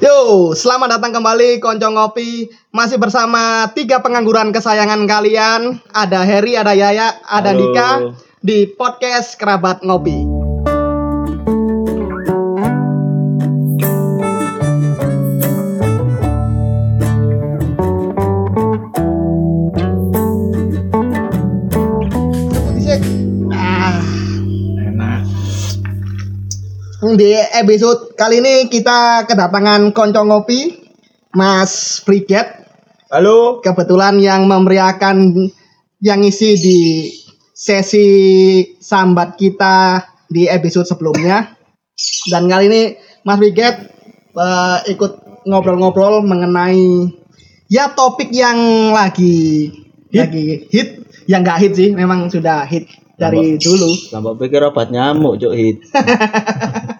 Yo, selamat datang kembali Konco Ngopi. Masih bersama tiga pengangguran kesayangan kalian. Ada Heri, ada Yaya, ada Halo. Dika Di podcast Kerabat Ngopi Di episode kali ini kita kedatangan konco ngopi Mas Friget Halo. kebetulan yang memeriahkan yang ngisi di sesi sambat kita di episode sebelumnya. Dan kali ini Mas Friget eh, ikut ngobrol-ngobrol mengenai ya topik yang lagi lagi hit. Yang nggak hit sih memang sudah hit dari dulu. Tambah pikir obat nyamuk cuk hit.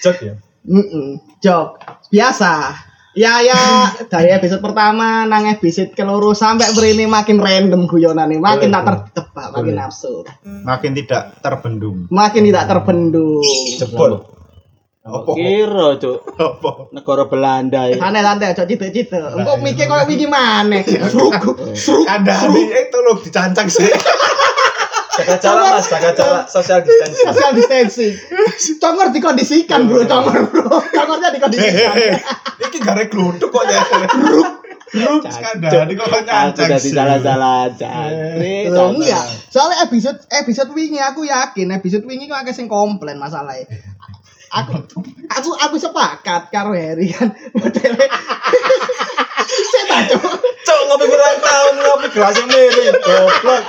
Cek ya. Mm-mm, jok biasa ya ya dari episode pertama nang episode keloro sampai berini makin random guyonan nih makin tak tertebak makin absurd Makin tidak terbendung. makin tidak terbendung Jebol. Apa? Kira cuk Apa? negara Belanda ya. santai santai cok cite cite engkau mikir kayak begini mana seruk seruk Ada eh tolong dicancang sih. Jaga jarak mas jaga jarak social distancing. Social distancing. Congor dikondisikan bro congor bro. Congornya dikondisikan. Iki gare gluduk kok ya. Grup. Skandal ini kok Aku nyancang jadi sih. salah-salah jangkrik. Loh, enggak. Soalnya episode episode wingi aku yakin episode wingi kok akeh sing komplain masalahnya. Aku aku aku sepakat karo Heri kan. Modelnya saya tak cok cok ngopi berulang tahun ngopi gelasnya miring goblok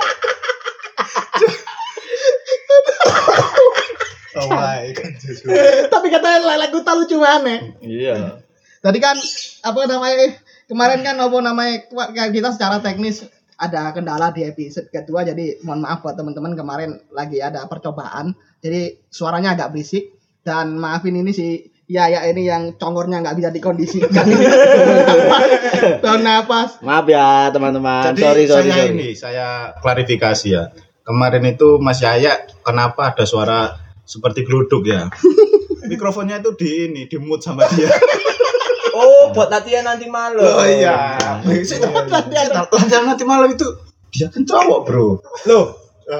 Oh my god. Jesu. tapi katanya lele guta lucu mana Iya. tadi kan apa namanya kemarin kan apa namanya kita secara teknis ada kendala di episode kedua jadi mohon maaf buat teman-teman kemarin lagi ada percobaan jadi suaranya agak berisik dan maafin ini sih ya ya ini yang congornya nggak bisa dikondisikan tahun napas Maaf ya teman-teman. Jadi sorry sorry saya sorry. ini, saya klarifikasi ya. Kemarin itu Mas Yaya kenapa ada suara seperti geluduk ya? Mikrofonnya itu di ini, di mute sama dia. oh buat latihan nanti malam Oh iya. Saya latihan. latihan nanti malam itu dia kan cowok, Bro. loh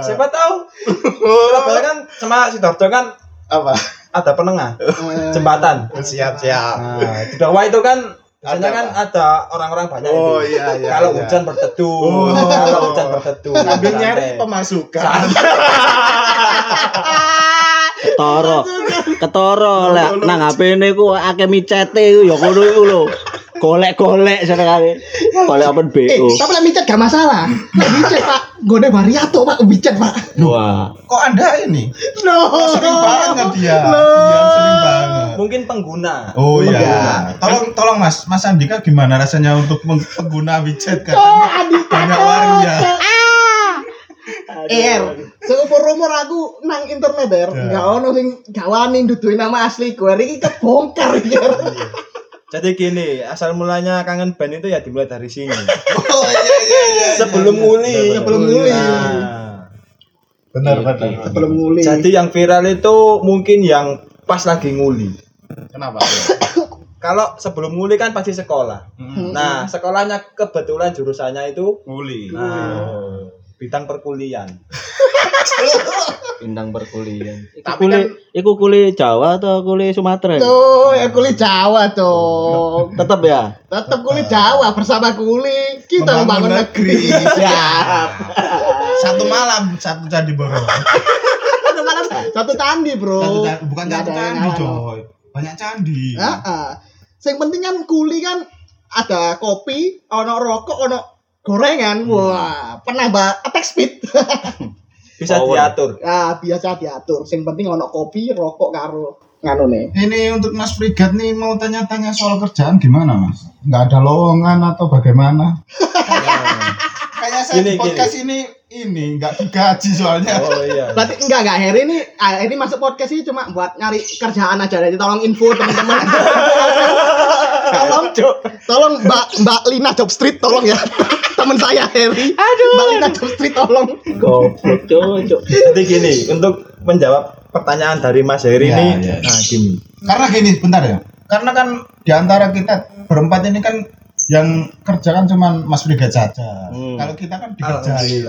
siapa tahu Surabaya kan sama Sidoarjo kan Apa? ada penengah jembatan Siap, siap. nah di bawah itu kan biasanya kan ada orang-orang banyak Oh itu iya iya. kalau iya. hujan berteduh Oh. kalau hujan berteduh sambil nyari pemasukan. Ketoro. Ketoro lek nang HP ne ku akeh micete ku ya ngono iku lho. Golek-golek senengane. Golek open eh BO. tapi lah micet gak masalah lah micet pak gode variato pak micet pak Wah. Kok Anda ini? no Sering banget dia. Loh. Dia sering banget. mungkin pengguna Oh Iya. Tolong tolong Mas, Mas Andika gimana rasanya untuk pengguna widget kan? oh Andika Banyak waria. Er, seumur umur aku nang internet er, Ya. nggak ono sing gak wani nduduhi nama asli gue, iki kebongkar ya. Jadi gini asal mulanya kangen band itu ya dimulai dari sini Oh iya iya iya. sebelum nguli Sebelum nguli. Nah, Benar benar. Sebelum nguli. jadi yang viral itu mungkin yang pas lagi nguli Kenapa? kalau sebelum nguli kan pasti sekolah Hmm. nah sekolahnya kebetulan jurusannya itu Nguli. nah bidang perkuliahan Bintang perkuliahan. Iku Tapi kuli iku kuli Jawa atau kuli Sumatera? Tuh, ya kulit Jawa tuh. Tetep ya. Tetap kulit Jawa bersama kulit kita Membangun membangun negeri. Siap. Satu malam satu candi boro. Satu malam satu candi, Bro. Satu ca- bukan satu candi, coy. Banyak candi. Heeh. Yang penting kan kuli kan ada kopi, ono rokok, ono gorengan. Wah, penambah attack speed. bisa Power. diatur Ah, biasa diatur. Yang penting ono kopi, rokok karo nganu nih. Ini untuk Mas Frigat nih mau tanya-tanya soal kerjaan gimana Mas? Nggak ada lowongan atau bagaimana? Kayaknya saya Gini, di podcast ini ini nggak digaji soalnya. oh iya Berarti enggak enggak Heri ini ah, ini masuk podcast ini cuma buat nyari kerjaan aja jadi tolong info teman-teman. tolong tolong Mbak Mbak Lina Job Street tolong ya. Teman saya Heri. Aduh. Mbak Lina Job Street tolong. Goblok cuk cuk. jadi gini untuk menjawab pertanyaan dari Mas Heri Iya, ini. iya. Nah, gini. Karena gini, bentar ya. Karena kan di antara kita berempat ini kan yang kerja kan cuman Mas Brigade saja. Hmm. Kalau kita kan dikerjain.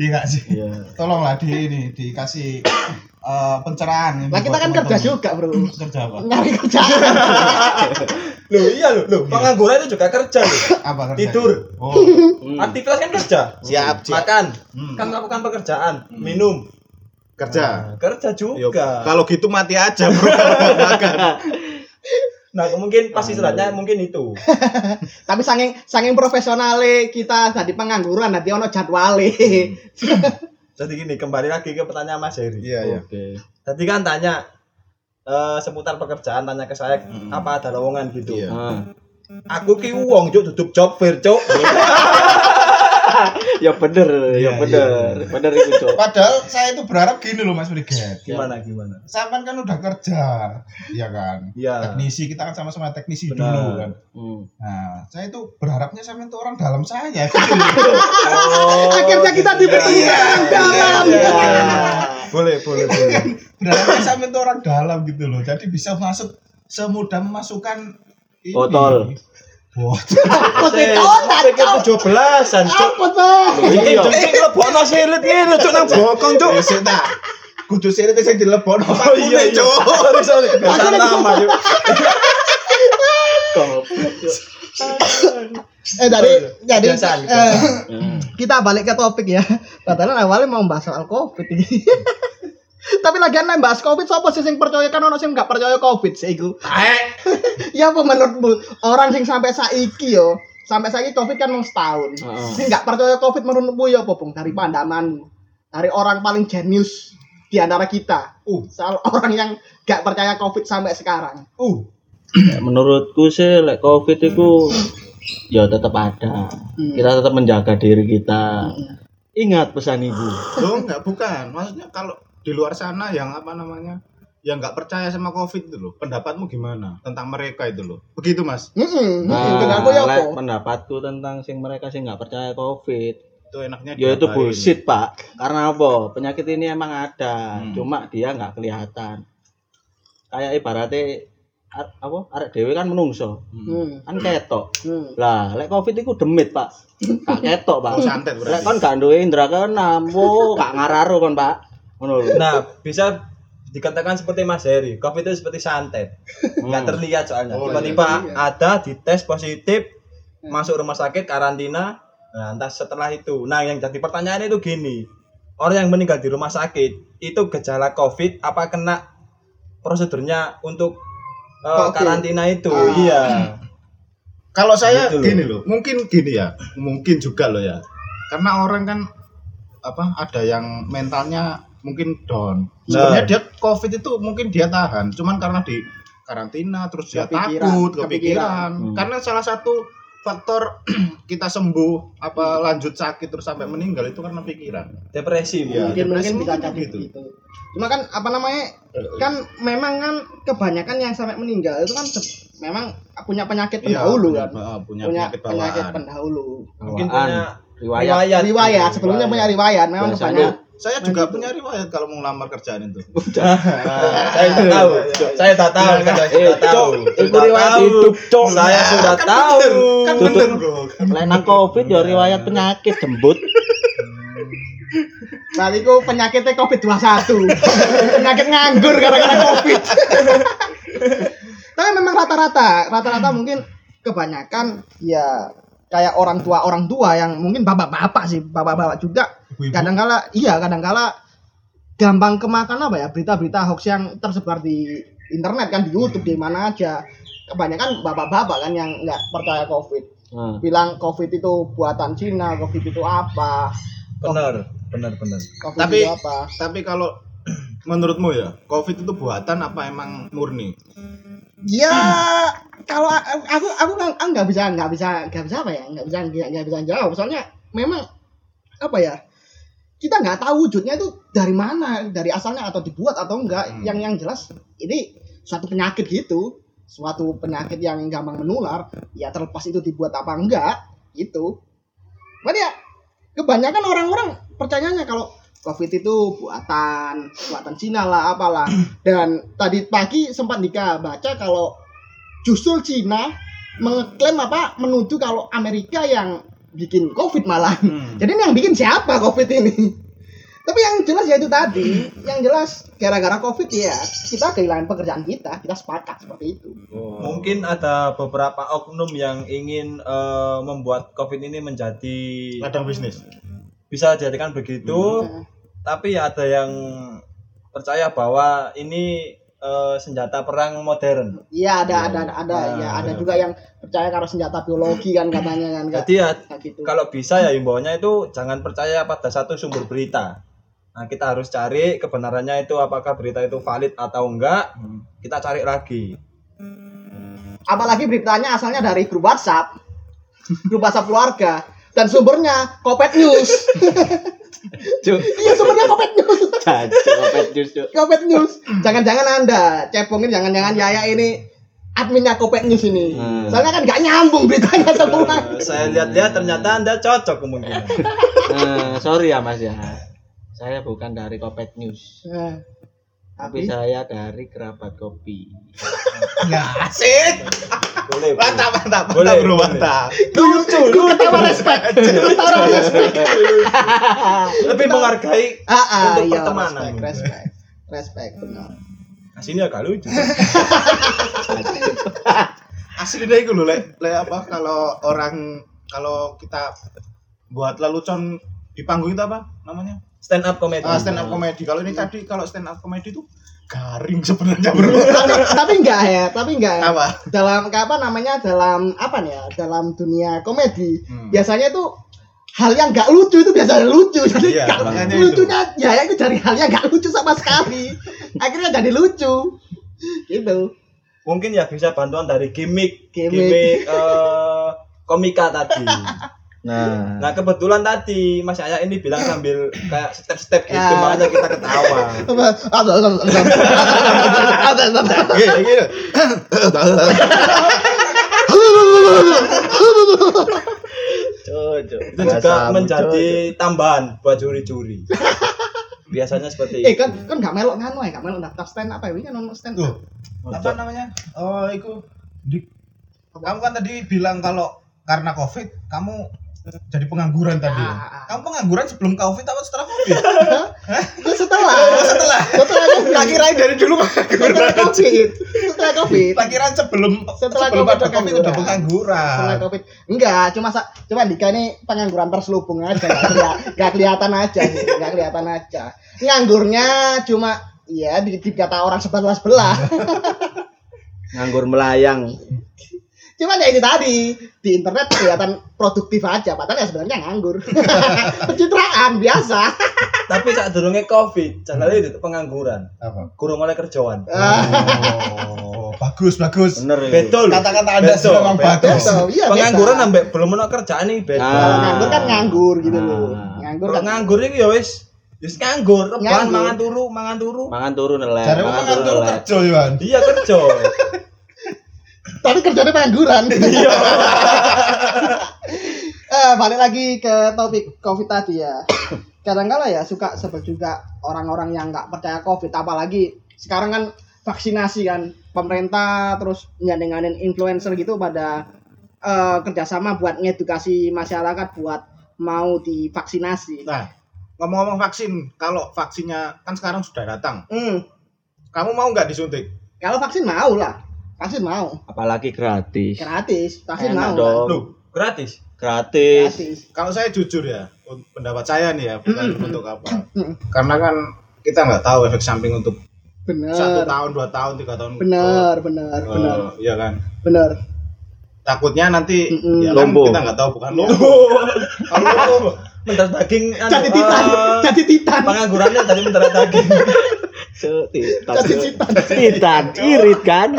Iya nggak sih? Iya. Tolonglah di ini dikasih eh, pencerahan. Lah kita kan kerja juga, Bro. Kerja apa? Nyari kerjaan. Loh, iya loh, loh. Pengangguran itu juga kerja loh. Apa kerja? Tidur. Oh. Hmm. Aktivitas kan kerja. Siap, siap. Makan. Hmm. Kan melakukan pekerjaan, minum. Kerja. Nah, kerja Yo, juga. kalau gitu mati aja, Bro. Kalau makan. Nah, mungkin pas istirahatnya mungkin itu. Tapi saking saking profesionale kita tadi pengangguran nanti ono jadwale. Jadi gini, kembali lagi ke pertanyaan Mas Heri. Iya, iya. Oke. Tadi kan tanya eh, seputar pekerjaan, tanya ke saya Hmm. apa ada lowongan gitu. Iya. Ah. Aku ki uang cuk tutup job fair cuk. Ya bener, ya Iya, bener. Bener itu, Cok. Padahal saya itu berharap gini loh Mas Brigade. gimana gimana? Sampan kan udah kerja, iya kan? Iya. Teknisi kita kan sama-sama teknisi Benar. dulu kan. Hmm. Nah, saya itu berharapnya sampai itu orang dalam saya gitu. Oh, Akhirnya kita dipertemukan orang dalam. iya, iya. Boleh, boleh, boleh. berharapnya sampai itu orang dalam gitu loh. Jadi bisa masuk semudah memasukkan ini. Botol. Oke, Saya oh, pikir tujuh belasan. Apa tuh? Iki jengking lebokno silit ngene cuk nang bokong cuk. Sih tak. Kudu sirit sing dilebokno Oh pakune, iya, iya. Cuk. Sorry, sorry. Cuk. Eh dari jadi Kebiasaan, eh, Hmm. kita balik ke topik ya. Padahal awalnya mau bahas soal Covid. Tapi lagian nek bahas Covid siapa sih sing percaya kan ono sing enggak percaya Covid sih iku. ya apa menurutmu orang sing sampai saiki yo, sampai saiki Covid kan mau setahun. Heeh. Sing enggak percaya Covid menurutmu ya apa, Bung? Dari pandanganmu. Dari orang paling jenius di antara kita. Uh, soal orang yang enggak percaya Covid sampai sekarang. Uh, Ya, menurutku sih lek covid itu ya tetap ada Hmm. kita tetap menjaga diri kita ingat pesan ibu Loh, enggak bukan. Maksudnya kalau di luar sana yang apa namanya? yang nggak percaya sama covid itu loh. Pendapatmu gimana tentang mereka itu loh? Begitu mas. Heeh, nah, dengan aku ya lek apa? pendapatku tentang sing mereka sing nggak percaya covid. Itu enaknya ya itu bullshit pak. Karena apa? Penyakit ini emang ada Hmm. cuma dia nggak kelihatan. Kayak ibaratnya ar- apa? Arek dewe kan menungso. Hmm. Hmm. kan ketok. Hmm. lah lek covid itu demit pak. Gak ketok pak. Oh, santet lek berarti kon gak duwe indra keenam wo gak ngararu kon pak Nah, bisa dikatakan seperti Mas Heri, Covid itu seperti santet. Nggak Hmm. terlihat soalnya. Oh, Tiba-tiba iya. ada dites positif, masuk rumah sakit, karantina. Nah, entah setelah itu. Nah, yang jadi pertanyaan itu gini. Orang yang meninggal di rumah sakit, itu gejala Covid apa kena prosedurnya untuk Covid. karantina itu? Ah. Iya. kalau saya Gitu loh. gini loh mungkin gini ya mungkin juga loh ya karena orang kan apa ada yang mentalnya mungkin down sebenarnya Nah. dia covid itu mungkin dia tahan cuman karena di karantina terus dia Kepikiran, takut kepikiran. kepikiran Hmm. karena salah satu faktor kita sembuh apa lanjut sakit terus sampai meninggal itu karena pikiran Depresi. Bu. mungkin mungkin depresi bisa mungkin jadi gitu. gitu. Cuma kan apa namanya kan memang kan kebanyakan yang sampai meninggal itu kan memang punya penyakit Iya, pendahulu punya, kan. uh, punya, Punya penyakit penyakit pendahulu. Mungkin punya riwayat riwayat. Riwayat sebelumnya punya riwayat memang Biasanya- kebanyakan. Saya juga punya riwayat kalau mau ngelamar kerjaan itu Nah, saya sudah tahu. Saya sudah tahu. Saya Eh, sudah tahu. Itu riwayat hidup, Cok. Saya sudah tahu. kan Tutup. bener bro nang covid ya riwayat penyakit jembut Berarti ku penyakitnya COVID-21. penyakit nganggur gara-gara COVID. Tapi memang rata-rata, rata-rata mungkin kebanyakan ya kayak orang tua orang tua yang mungkin bapak-bapak sih, bapak-bapak juga kadang-kala iya kadang-kala gampang kemakan apa ya? Berita-berita hoax yang tersebar di internet kan di YouTube di mana aja. Kebanyakan bapak-bapak kan yang nggak percaya covid. Nah, bilang covid itu buatan Cina covid itu apa? Benar, benar, benar. covid Tapi- itu apa? Tapi kalau menurutmu ya, COVID itu buatan apa emang murni? ya kalau a- aku aku nggak aku nggak bisa nggak bisa nggak bisa apa ya? Nggak bisa nggak nggak bisa jawab. Soalnya memang apa ya kita nggak tahu wujudnya itu dari mana dari asalnya atau dibuat atau enggak Hmm. yang yang jelas ini suatu penyakit gitu suatu penyakit yang gampang menular ya terlepas itu dibuat apa enggak gitu Cuman ya kebanyakan orang-orang percayanya kalau COVID itu buatan buatan Cina lah apalah. Dan tadi pagi sempat Dika baca kalau justru Cina mengklaim apa menuju kalau Amerika yang bikin COVID malah. Hmm. Jadi ini yang bikin siapa COVID ini? Tapi yang jelas ya itu tadi, yang jelas gara-gara COVID ya kita kehilangan pekerjaan kita, kita sepakat seperti itu. Mungkin ada beberapa oknum yang ingin eh, membuat COVID ini menjadi ladang bisnis bisa dijadikan begitu, Nah, tapi ya ada yang percaya bahwa ini eh, senjata perang modern. Iya ada ada ada, ada Ah, ya ada benar. juga yang percaya kalau senjata biologi kan katanya kan Kak. Jadi ya Kayak gitu. kalau bisa ya himbauannya itu jangan percaya pada satu sumber berita. Nah, kita harus cari kebenarannya itu apakah berita itu valid atau enggak. Kita cari lagi. Apalagi beritanya asalnya dari grup WhatsApp, grup WhatsApp keluarga dan sumbernya Kopet News. Cuk, iya sumbernya Kopet News. cacu kopet Cuk. Kopet News. Jangan-jangan anda cepongin jangan-jangan Yaya ini adminnya Kopet News ini. Hmm. Soalnya kan nggak nyambung beritanya semua. Saya lihat-lihat ternyata Anda cocok kemungkinan. Eh, sorry ya Mas ya. Saya bukan dari Kopet News, Nah, tapi saya dari Kerabat Kopi. Ya asik Boleh. boleh. mantap mantap Boleh, mantap bro boleh. mantap lucu, lu ketawa respect. Lu taruh respect. Lebih menghargai Ah, ah, Untuk iya, pertemanan. respect, respect. Respect, benar. sini agak lucu. asli deh gue lek lek apa kalau orang kalau kita buat lelucon di panggung itu apa namanya Stand up comedy. Ah, stand up comedy kalau ini tadi kalau stand up comedy itu garing sebenarnya bro tapi, tapi enggak ya, tapi enggak. apa Dalam apa namanya? Dalam apa nih ya? Dalam dunia komedi, Hmm. biasanya tuh hal yang nggak lucu itu biasanya lucu. Jadi Iya, makanya lucunya ya itu dari hal yang nggak lucu sama sekali. Akhirnya jadi lucu. Gitu. Mungkin ya bisa bantuan dari gimmick Gimmick. gimmick eh, komika tadi. Nah, Nah kebetulan tadi Mas Aya ini bilang sambil kayak step-step gitu, Ya. makanya kita ketawa. Apa? Ada, ada, ada. Ada, ada, ada. Gini, gini. Cuk, Itu juga menjadi tambahan buat juri-juri. Biasanya seperti Eh itu. kan kan nggak melok nganu ya, nggak melok daftar stand apa ya? Ini kan ono stand Tuh, apa namanya? Oh, itu di kamu kan tadi bilang kalau karena covid kamu jadi pengangguran tadi. ya? Ah, ah, ah. Kamu pengangguran sebelum covid atau setelah covid? Itu setelah. setelah. Setelah COVID. Tak kirain dari dulu Setelah COVID. Setelah COVID. Tak kira sebelum Setelah sebelum COVID ada covid pengangguran. udah pengangguran. Setelah COVID. Enggak, cuma sa- cuma Dika ini pengangguran terselubung aja, enggak kelihatan aja enggak kelihatan aja. Nganggurnya cuma Iya, di, dikata orang sebelah-sebelah. nganggur melayang. Cuman ya ini tadi, di internet kelihatan produktif aja, padahal ya sebenarnya nganggur. Pencitraan biasa. Tapi saat durungnya covid, jangan itu pengangguran. Apa? Kurang oleh kerjaan. Oh, bagus bagus. Bener itu. Betul. Kata-kata Anda Betul, memang betul. bagus. Betul, iya Pengangguran ambek belum ono kerjaan nih beda. Ah. Nganggur kan nganggur gitu loh. Ah. Nganggur kan nganggur iki ya wis wis nganggur, rebahan mangan turu, mangan turu. Mangan turun nelek, mangan mangan turun turu kerja Iwan. Iya kerja. tapi kerjanya pengangguran. Iya. eh, balik lagi ke topik COVID tadi ya. Kadang-kala ya suka sebel juga orang-orang yang nggak percaya COVID, apalagi sekarang kan vaksinasi kan pemerintah terus nyandenganin influencer gitu pada eh, kerjasama buat ngedukasi masyarakat buat mau divaksinasi. Nah, ngomong-ngomong vaksin, kalau vaksinnya kan sekarang sudah datang. Hmm, Kamu mau nggak disuntik? kalau vaksin mau lah, vaksin mau, Apalagi gratis. gratis, Enak mau dong. Loh, Gratis. Gratis. gratis. kalau saya jujur ya, pendapat saya nih ya, bukan untuk apa. Karena kan kita nggak tahu efek samping untuk satu Bener, tahun, dua tahun, tiga tahun. bener, bener, Eh, bener, Iya kan. bener. Takutnya nanti Mm-mm. ya kan kita nggak tahu bukan lumpuh. Kalau Mendarat daging anu, Jadi titan, eh, jadi titan, penganggurannya tadi mendarat daging. Titan. titan. Titan, irit kan?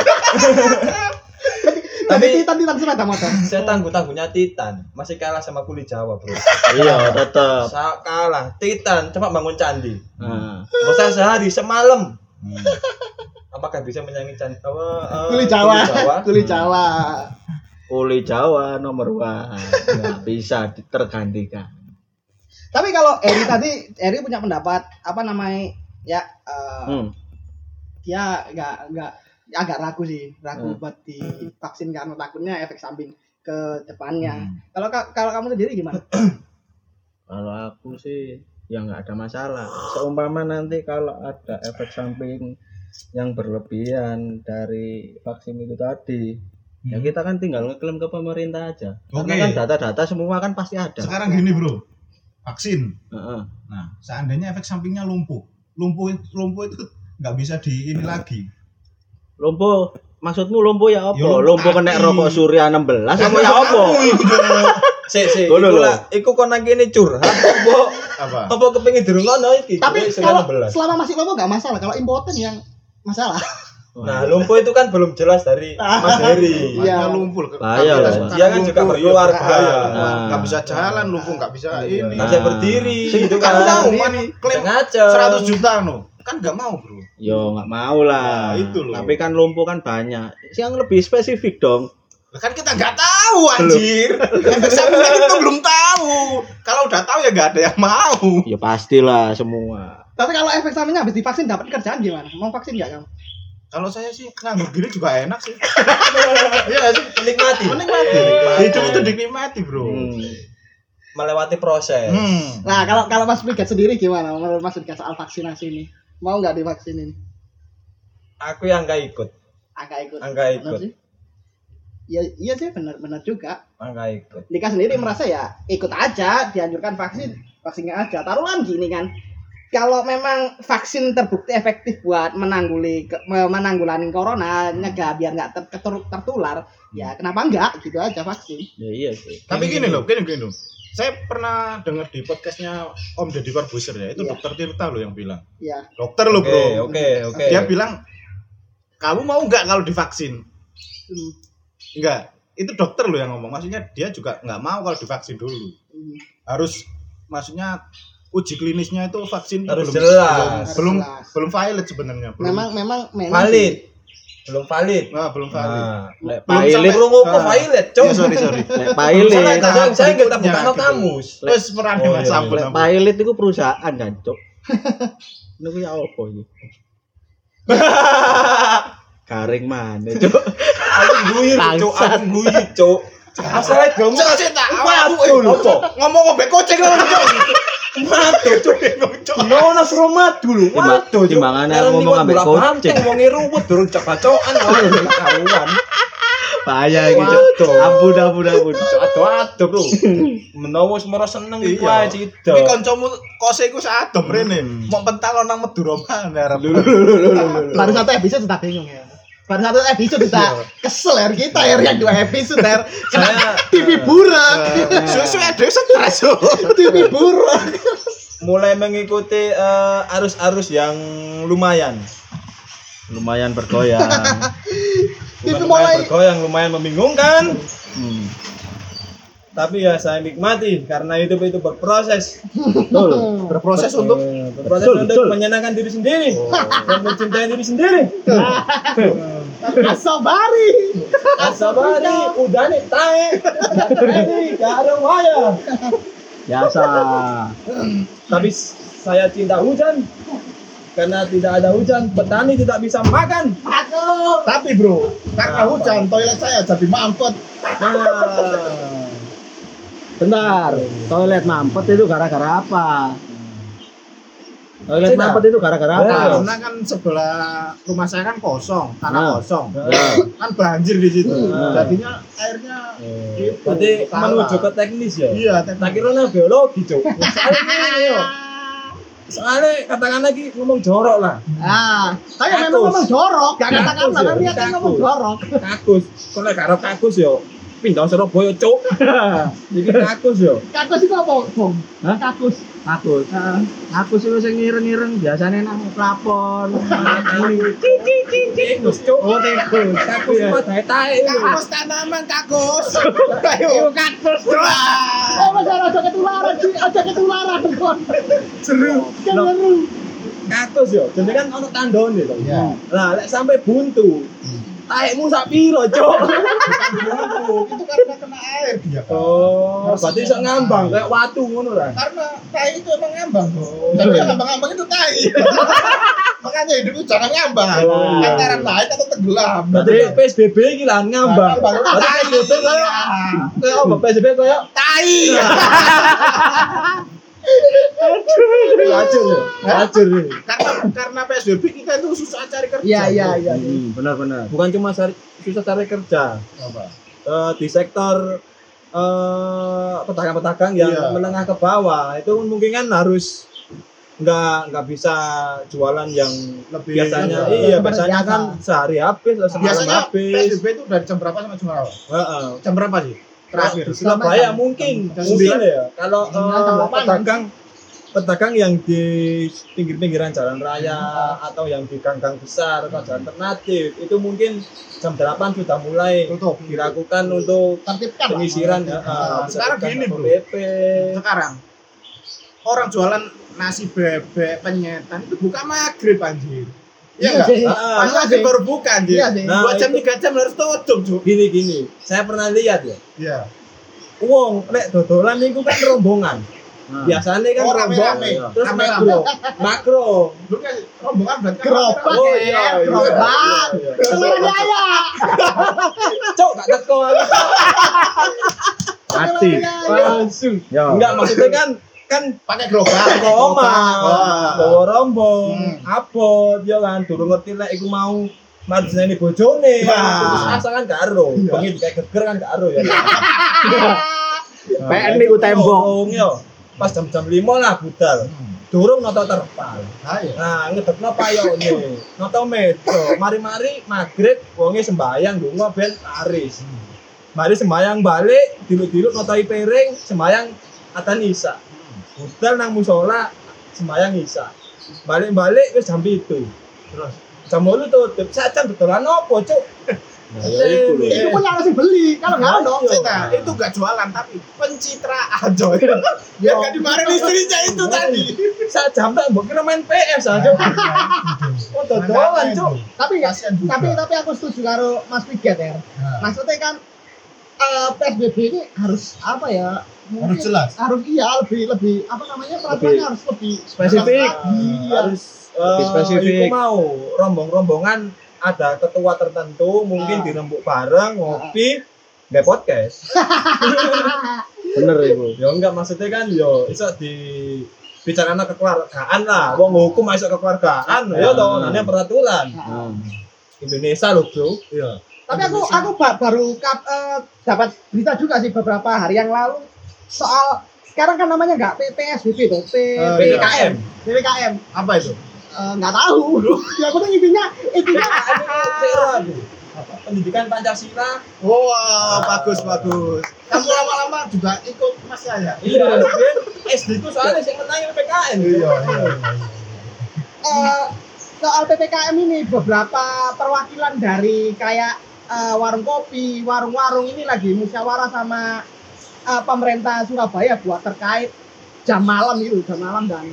Tapi- titan titan sepeda motor. Saya tangguh-tangguhnya Titan, masih kalah sama kulit Jawa, Bro. Iya, tetep. Sa kalah. Titan coba bangun candi. Nah, Bosan sehari semalam. Apakah bisa menyanyi candi apa? eh, Kulit Jawa, Jawa? kulit Jawa. Kuli Jawa nomor one. Nggak bisa tergantikan. Tapi kalau Eri tadi, Eri punya pendapat apa namanya ya eh, Hmm. dia nggak nggak agak ragu sih, ragu Hmm. buat divaksin karena takutnya efek samping ke depannya. Hmm. Kalau ka- kalau kamu sendiri gimana? Kalau aku sih ya nggak ada masalah. Seumpama nanti kalau ada efek samping yang berlebihan dari vaksin itu tadi, ya kita kan tinggal ngeklaim ke pemerintah aja. Oke. Karena kan data-data semua kan pasti ada. Sekarang gini bro, vaksin. Heeh. Nah, seandainya efek sampingnya lumpuh, lumpuh lumpuh itu nggak bisa di ini lagi. Lumpuh maksudmu lumpuh ya apa? Ya, lumpuh lumpuh kena rokok surya 16 apa ya apa? Sik sik, Ngono iku lho. lah, iku kon nang kene curhat apa Apa? apa kepengin dirungono iki? Tapi kalau 19. selama masih lumpuh nggak masalah. Kalau impoten yang masalah. Nah, lumpuh itu kan belum jelas dari Mas Heri. Iya. lumpuh. Bahaya lah. Dia kan juga iya, bahaya. bahaya. Nah. Nggak bisa jalan, lumpuh nggak bisa ini. Nggak bisa berdiri gitu kan mau kan klaim Sengaja. 100 juta no. Kan nggak mau bro. Yo nggak mau lah. Nah, itu loh. Tapi kan lumpuh kan banyak. Yang lebih spesifik dong. Lah Kan kita nggak tahu anjir. Efek sampingnya kita belum tahu. Kalau udah tahu ya nggak ada yang mau. Ya pastilah semua. Tapi kalau efek sampingnya habis divaksin dapat kerjaan gimana? Mau vaksin nggak kamu? Kalau saya sih nganggur gini juga enak sih. Iya sih. Menikmati, Menikmati. Hidup itu dinikmati bro. Hmm. melewati proses. Hmm. Nah kalau kalau Mas Brigat sendiri gimana? Menurut Mas Brigat soal vaksinasi ini? Mau nggak divaksin ini? Aku yang nggak ikut, Angka ikut. Angka ikut. Benar sih? Iya, iya sih benar benar juga. nggak ikut. Nika sendiri merasa ya ikut aja dianjurkan vaksin vaksinnya aja taruhan gini kan kalau memang vaksin terbukti efektif buat menangguli menanggulangi corona nyegah biar nggak ter- tertular ya kenapa enggak gitu aja vaksin Ya iya sih. Tapi gini loh, gini gini loh. Saya pernah dengar di podcastnya Om Deddy Corbuzier ya, itu Iya. dokter Tirta loh yang bilang. ya Dokter loh Oke, bro. oke, oke. Dia bilang, kamu mau nggak kalau divaksin? Hmm, Enggak. Itu dokter loh yang ngomong. Maksudnya dia juga nggak mau kalau divaksin dulu. hmm. Harus, maksudnya uji klinisnya itu vaksin Harus belum, jelas. belum belum, Jelas. belum valid sebenarnya. Belum, memang memang memang valid. sih. Belum valid. Nah, belum valid. Nah, Belum pailit, sampai- Perlu kok Ah. valid, Cok. Ya, sorry sorry. lek saya nggak berikutnya bukan gitu. kamus. Terus pernah Oh, dengan sampun. lek pailit itu perusahaan kan, Cok. Niku ya apa iki? Garing mana, Cok? Aku guyu, Cok. Aku guyu, Cok. Masalah kamu Cok, tak Waduh, apa? Ngomong ngombe kocek ngono, Cok. Matu, Cok. Nono suruh matu lu. Waduh, Cok. Karena ngomong ambek bola kucing. banteng, wonge ruwet durung cak-cakokan wae karuan. Bahaya iki. Cok. Ampun, ampun, ampun. Cok ado-ado, Bro. Menawa semara seneng iku Iya. ae cita. Tapi kancamu kose iku sadom rene. Mau pental nang Madura mana arep. satu episode sudah bingung ya baru satu episode sudah kesel ya kita ya yang dua episode ya Saya TV burak Susu ada stres. TV burak mulai mengikuti eh, arus-arus yang lumayan. Lumayan bergoyang. TV mulai lumayan bergoyang, lumayan membingungkan. Hmm. Tapi ya saya nikmati karena hidup itu berproses. Betul. Berproses untuk Eh, berproses Betul, untuk betul. menyenangkan diri sendiri dan mencintai diri sendiri. asobari Asabari udah nih tae. Ini ada waya. Biasa. Tapi saya cinta hujan. Karena tidak ada hujan, petani tidak bisa makan. Tapi bro, karena hujan toilet saya jadi mampet. Nah, Bentar. Toilet mampet itu gara-gara apa? Toilet Tidak. mampet itu gara-gara apa? Karena kan sebelah rumah saya kan kosong, tanah Nah. kosong. Ya. Kan banjir di situ. Hmm. Jadinya airnya itu. berarti salah. menuju ke teknis ya. Iya, Tak teknik. kira nah biologi, Cuk. Soalnya ini yo. Soalnya katakan lagi ngomong jorok lah. ah tapi memang ngomong jorok gak katakan ya, tapi niatnya ngomong kakus. jorok Kakus. Kalau karo kakus yo pindah Surabaya, Cuk. Iki kakus yo. kakus itu apa bung Hah? kakus Aku, Ah. aku sih sing ngireng-ngireng biasanya nang plafon. Tikus, Cuk. Oh, tikus. Kakus Iya. tae-tae lho. Kakus tanaman kakus. Ayo. kakus oh mas aja ketularan aja ketularan kon Seru. seru Kakus yo. Jadi kan ono tandone to. Iya. Nah, lek sampai buntu, taekmu sak piro, Cuk? itu karena kena air dia. Oh, berarti iso ngambang kayak watu ngono lah. Karena tai itu emang ngambang. Tapi yang ngambang-ngambang itu tai. Makanya hidup itu jangan ngambang. Oh, iya. Antara naik atau tenggelam. Berarti kayak PSBB iki lah ngambang. Ngambang. Berarti PSBB kayak kayak apa PSBB kayak Tai. lacur ya. Lacur. ya. Karena karena PSBB kita itu susah cari kerja. Iya iya iya. Hmm, benar-benar. Bukan cuma cari, susah cari kerja. Apa? Eh, di sektor eh, pedagang-pedagang yang Iya. menengah ke bawah itu mungkin kan harus nggak nggak bisa jualan yang Lebih biasanya Iya. iya biasanya biasa. kan sehari habis semalam Biasanya habis PSBB itu dari jam berapa sampai jam berapa? Heeh. Jam berapa sih? Terakhir. Surabaya mungkin mungkin ya kalau delapan. pedagang pedagang yang di pinggir-pinggiran jalan raya atau yang di gang-gang besar atau jalan alternatif itu mungkin jam 8 sudah mulai Tutup. dilakukan untuk Tertibkan. penyisiran ya, eh, sekarang gini, Bro. PP. Sekarang orang jualan nasi bebek penyetan itu buka maghrib anjir. Iya Iya enggak? sih. Ah, Pas Iya sih. baru buka anjir. Iya sih. Nah, Dua jam tiga jam harus tutup, Cuk. gini gini saya pernah lihat ya Iya. Wong lek dodolan niku kan rombongan. Biasanya kan Oh, rombongan. rame-rame. Terus Rame-rame. makro. Makro. Lu kan rombongan berarti Gerobak. Oh, ya, iya, iya. gerobak. Iya, iya. Telur ayam. Cok, gak teko. Mati. Langsung. Ya. Enggak maksudnya kan kan pakai gerobak. Wah. Bawa rombong, Hmm. abot ya kan durung ngerti lek iku mau marjane bojone. Wah. Terus asa kan gak ero. Bengi kayak geger kan gak ero ya. PN niku tembok. Pas jam-jam 5 lah budal. Durung noto terpal. Ayo. Nah, ngedekno payone. Noto medo. Mari-mari maghrib wonge sembayang donga ben laris. Mari sembayang balik, diluk-diluk notoi piring, sembayang atan isa. Budal nang musola, sembayang isa. Balik-balik wis jam itu. Terus Jam 8 tutup. Sajan betulan opo, Cuk? Ya, iku lho. Itu pun yang harus beli. Kalau nggak ada. Cita, itu gak jualan tapi pencitraan coy. Biar gak dimarahin istrinya itu tadi. Sak jam tak mbok kira main PS aja. Oh, dodolan, Cuk. Tapi nggak. Tapi tapi aku setuju karo Mas Piget ya. Nah, Maksudnya kan eh, PSBB ini harus apa ya? Harus jelas. Harus iya lebih lebih apa namanya peraturannya harus lebih Spesifik. Iya. harus Lebih eh, spesifik. mau rombong-rombongan ada ketua tertentu mungkin Ah. dirembuk bareng ngopi nggak podcast Bener iku. ya enggak maksudnya kan yo iso di bicara kekeluargaan lah wong hukum iso kekeluargaan ya toh Ah. namanya peraturan Nah. Indonesia loh bro Iya. Tapi aku aku ba- baru kap- eh, dapat berita juga sih beberapa hari yang lalu soal sekarang kan namanya nggak PSBB tuh, P- Oh, iya. PPKM, PPKM. Apa itu? Eh, nggak tahu. ya aku tuh intinya intinya itu pendidikan Pancasila Wow, bagus bagus. Kamu lama-lama juga ikut Mas Yaya. iya SD itu soalnya sih menangin PKN Iya, iya. eh, soal PPKM ini beberapa perwakilan dari kayak eh, warung kopi, warung-warung ini lagi musyawarah sama eh, pemerintah Surabaya buat terkait jam malam itu, jam malam dan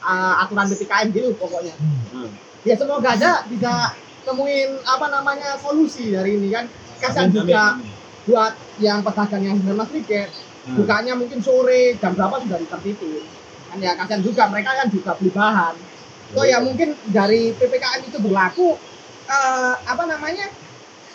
eh, aturan PPKM gitu pokoknya. Hmm. Ya semoga aja bisa temuin apa namanya solusi dari ini kan. Kasihan juga buat yang pedagang yang benar Mas Riket, Hmm. bukanya mungkin sore jam berapa sudah tertutup. Kan ya kasihan juga mereka kan juga beli bahan. So ya mungkin dari PPKM itu berlaku eh, apa namanya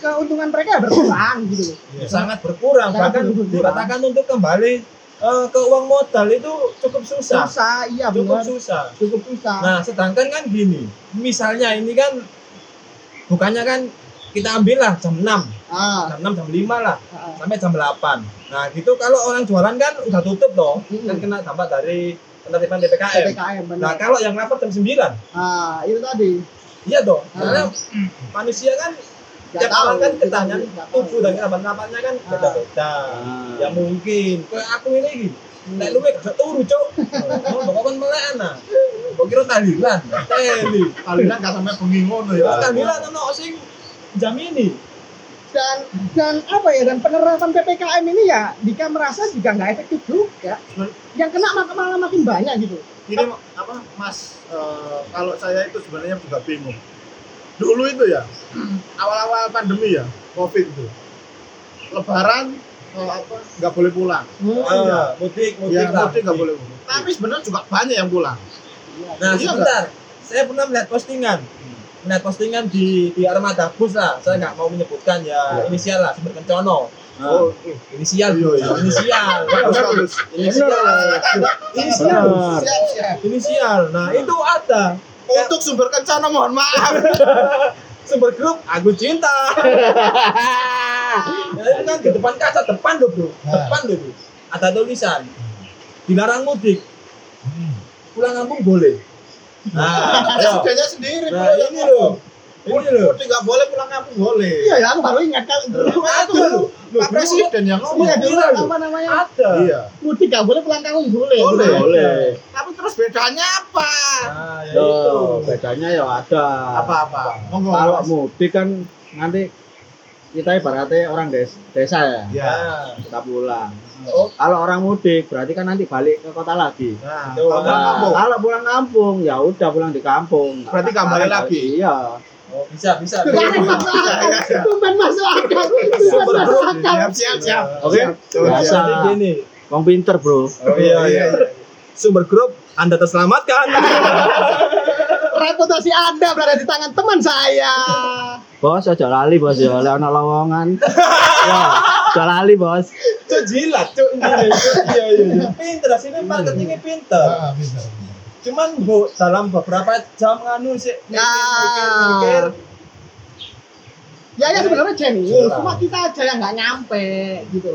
keuntungan mereka berkurang gitu. Ya, sangat berkurang Sangat bahkan berkurang. dikatakan untuk kembali eh, ke uang modal itu cukup susah Susah, iya cukup benar. susah Cukup susah. nah sedangkan kan gini misalnya ini kan bukannya kan kita ambil lah jam 6 ah, jam 6 jam 5 lah ah, sampai jam 8 nah gitu kalau orang jualan kan udah tutup toh Mm-mm. kan kena dampak dari penertiban PPKM PPKM benar. nah kalau yang lapor jam 9 ah, itu tadi. iya dong Ah. karena manusia kan tiap orang kan ketanya tubuh dan kerabat-kerabatnya kan Ah. beda-beda Ah. ya mungkin kayak aku ini gitu Nek luwe gak turu, Cuk. Oh, kok kon melek ana. Kok kira tahlilan? Teli. Kalian gak sampai bengi ngono Ya tahlilan ono sing jam ini. Dan dan apa ya dan penerapan PPKM ini ya Dika merasa juga nggak efektif juga. Yang kena mak- malah makin banyak gitu. Ini apa Mas eh, kalau saya itu sebenarnya juga bingung. Dulu itu ya awal-awal pandemi ya covid itu lebaran apa nggak boleh pulang Ah, mudik, mudik ya mudik nggak boleh pulang tapi sebenarnya juga banyak yang pulang Nah, Iya sebentar. Saya pernah melihat postingan. Melihat postingan di di Armada Bus lah. Saya nggak mau menyebutkan ya inisial lah, sumber kencono. oh Inisial, Iya, bro. iya. inisial. Inisial. Inisial. Inisial. Nah, itu ada untuk sumber kencana mohon maaf sumber grup aku cinta. Nah, itu kan di depan kaca depan loh, Bro. Depan loh, Bro. Ada tulisan dilarang mudik. Pulang kampung boleh. Nah, ayo. presidennya sendiri Nah, ini loh. Loh. mudik nggak boleh pulang kampung boleh Iya ya, aku baru ingat kan Nah, itu Pak Presiden yang ngomong Iya, dulu apa namanya? Ada. iya Mudik gak boleh pulang kampung boleh. Boleh. Boleh. tapi terus bedanya apa Nah, ya itu. Bedanya ya ada. apa-apa monggo Kalau mudik kan nanti kita ibaratnya orang des desa ya, ya Nah, kita pulang. Oh. Kalau orang mudik berarti kan nanti balik ke kota lagi. nah Tuh, kalau pulang Nah, kampung kalau pulang kampung ya udah pulang di kampung. Berarti kembali lagi? Iya. Oh, bisa, bisa. Akal. Tumben masuk akal. Tumben masuk akal. siap siap siap Oke. Biasa. Gini. Wong pinter, Bro. Oh iya, iya. Sumber grup Anda terselamatkan. Reputasi Anda berada di tangan teman saya. Bos aja lali, Bos ya, oleh ana lowongan. ya, aja lali, Bos. Cuk jilat, cuk. Iya, iya, iya. Pinter, sini marketingnya pinter. Ah, bisa. Cuman bu dalam beberapa jam nganu sih mikir, Ya. mikir, mikir. Ya ya sebenarnya jenius, cuma kita aja yang nggak nyampe gitu.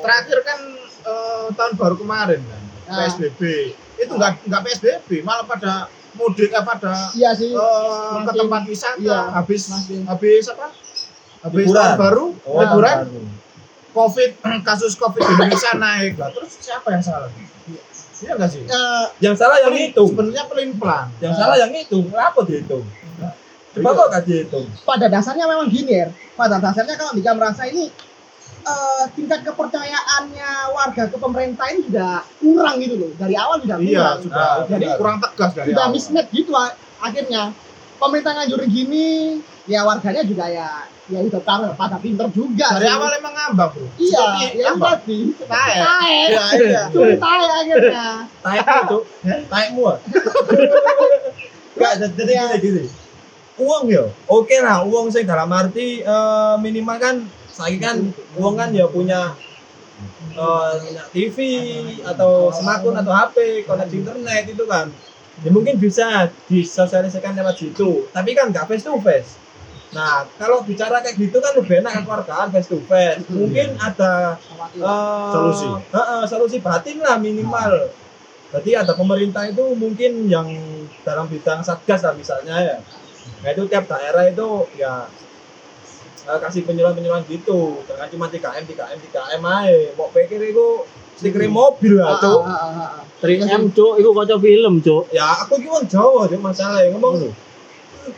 terakhir kan eh, tahun baru kemarin kan Ah. PSBB itu nggak nggak PSBB malah pada mudik eh, pada Iya sih. eh, ke Makin- tempat wisata iya, habis makin- habis apa habis Liburan. tahun baru Oh, liburan baru. covid kasus covid di Indonesia naik lah terus siapa yang salah iya nggak sih Eh, Yang salah yang itu. sebenarnya pelin pelan Yang salah yang itu. Kenapa dihitung? Coba kok gak dihitung? pada dasarnya memang gini ya. Pada dasarnya kalau Dika merasa ini eh, tingkat kepercayaannya warga ke pemerintah ini sudah kurang gitu loh. Dari awal sudah iya kurang. sudah Nah, jadi kurang tegas dari sudah awal. mismatch gitu akhirnya. Pemerintah nganjurin gini, ya warganya juga ya ya udah tahu pada pinter juga. dari sih. awal emang ngambang bro Iya, ya apa? tadi. Taek. Taek. Iya, iya. Cuma taek akhirnya. Taekmu itu, taekmu. ah. Gak jadi gini gini. Uang ya, oke lah uang sih dalam arti eh, minimal kan saya kan uang kan ya punya eh, punya TV atau smartphone atau HP koneksi internet itu kan ya mungkin bisa disosialisasikan lewat situ tapi kan nggak face to face nah kalau bicara kayak gitu kan lebih enak keluargaan face to face mungkin ada eh, Solusi. Heeh, solusi batin lah minimal. Berarti ada pemerintah itu mungkin yang dalam bidang satgas lah misalnya ya. Nah itu tiap daerah itu ya eh, kasih penyuluhan-penyuluhan gitu. Jangan cuma 3M, 3M, 3M aja. Mau pikir itu stiker mobil lah, Cuk. Ah, ah, ah, ah. 3M, Cuk, iku kaca film, Cuk. Ya aku ki wong Jawa, Cuk, masalah ngomong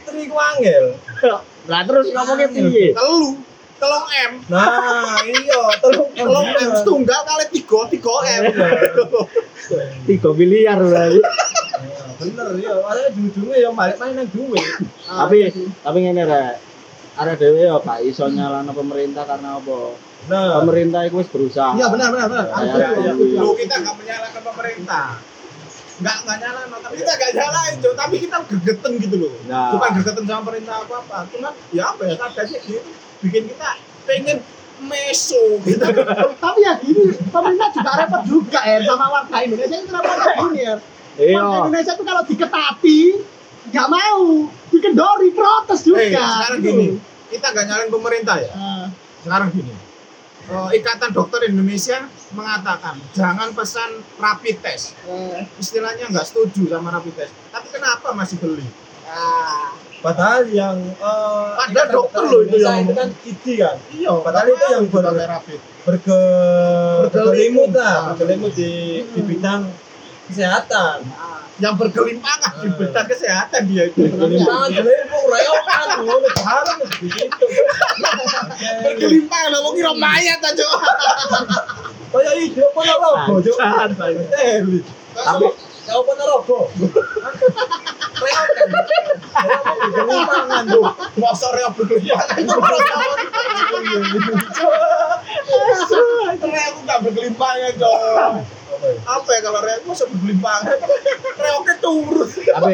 tri ku angel. Lah terus ngomongnya piye? telu telung m Nah, iya, telung telung m setunggal kali tiga tiga m Tiga miliar berarti. Nah, Bener ya, ada ujung-ujungnya ya balik main nang duwe. Ah, Tapi iya tapi ngene rek. Ada dhewe ya gak iso nyalano pemerintah karena apa? Nah, Pemerintah itu wis berusaha. Iya benar benar benar. Ya, ya, ya. setuju. Lu kita nggak menyalahkan pemerintah. Nggak nggak nyalain, tapi kita nggak nyalain, Cok. Tapi kita gegeten gitu loh. Nah. Bukan gegeten sama pemerintah apa apa. Cuma ya apa ya kadangnya gitu bikin kita pengen meso gitu. Tapi ya gini, pemerintah juga repot juga ya sama warga Indonesia itu repotnya gini ya. Iya. Warga Indonesia itu kalau diketati nggak mau, dikendori protes juga. Eh, sekarang gitu. gini, kita nggak nyalain pemerintah ya. Ah, Sekarang gini. Eh, Ikatan Dokter Indonesia mengatakan jangan pesan rapid test. eh, Istilahnya nggak setuju sama rapid test. Tapi kenapa masih beli? ah. padahal yang eh Padahal Ikatan dokter loh itu yang itu kan ID kan Iya, Padahal itu yang ber- rapid. berge Bergelimut. bergelimut lah Ah. bergelimut di di bidang kesehatan yang bergelimpangan di Ah. bidang kesehatan dia itu. bergelimpangan bergelimut reokan ngono bareng di situ Bergelimpangan lo kira mayat aja. kaya Bangsat, bangsat. Teli. Tapi-. Reok bergelimpangan tuh. Masa reok bergelimpangan itu. Reok nggak bergelimpangan dong. Apa ya kalau reok masa bergelimpangan? Reoknya turun. tapi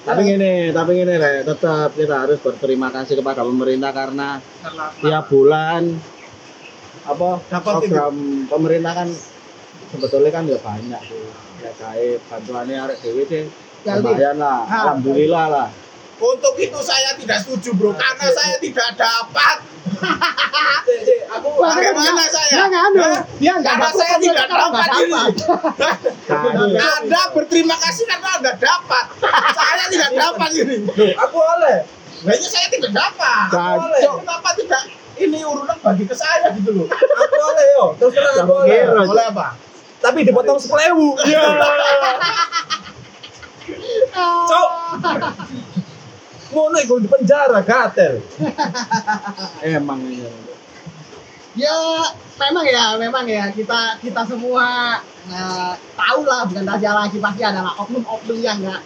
tapi gini tapi gini re tetap kita harus berterima kasih kepada pemerintah karena Karena tiap bulan apa Dapat program pemerintah kan sebetulnya kan ya banyak tuh ya kayak bantuannya arek dewi sih Ya, lumayan lah Ah. alhamdulillah lah untuk itu saya tidak setuju bro karena saya tidak dapat. Aku Bagaimana saya? Ada. Nggak Karena saya tidak dapat ini. Anda berterima kasih karena Anda dapat. Saya tidak dapat ini. Aku oleh. Ini saya tidak dapat. Cacok. Kenapa tidak ini urunan bagi ke saya gitu loh. Aku oleh yo. Terus terang aku oleh. Oleh apa? Tapi dipotong sepelewu. Iya. Cok. Ngono iku di penjara gatel. emang ini. Ya memang ya memang ya. Kita kita semua eh, tahu lah bukan raja lagi. Pasti adalah oknum-oknum yang nggak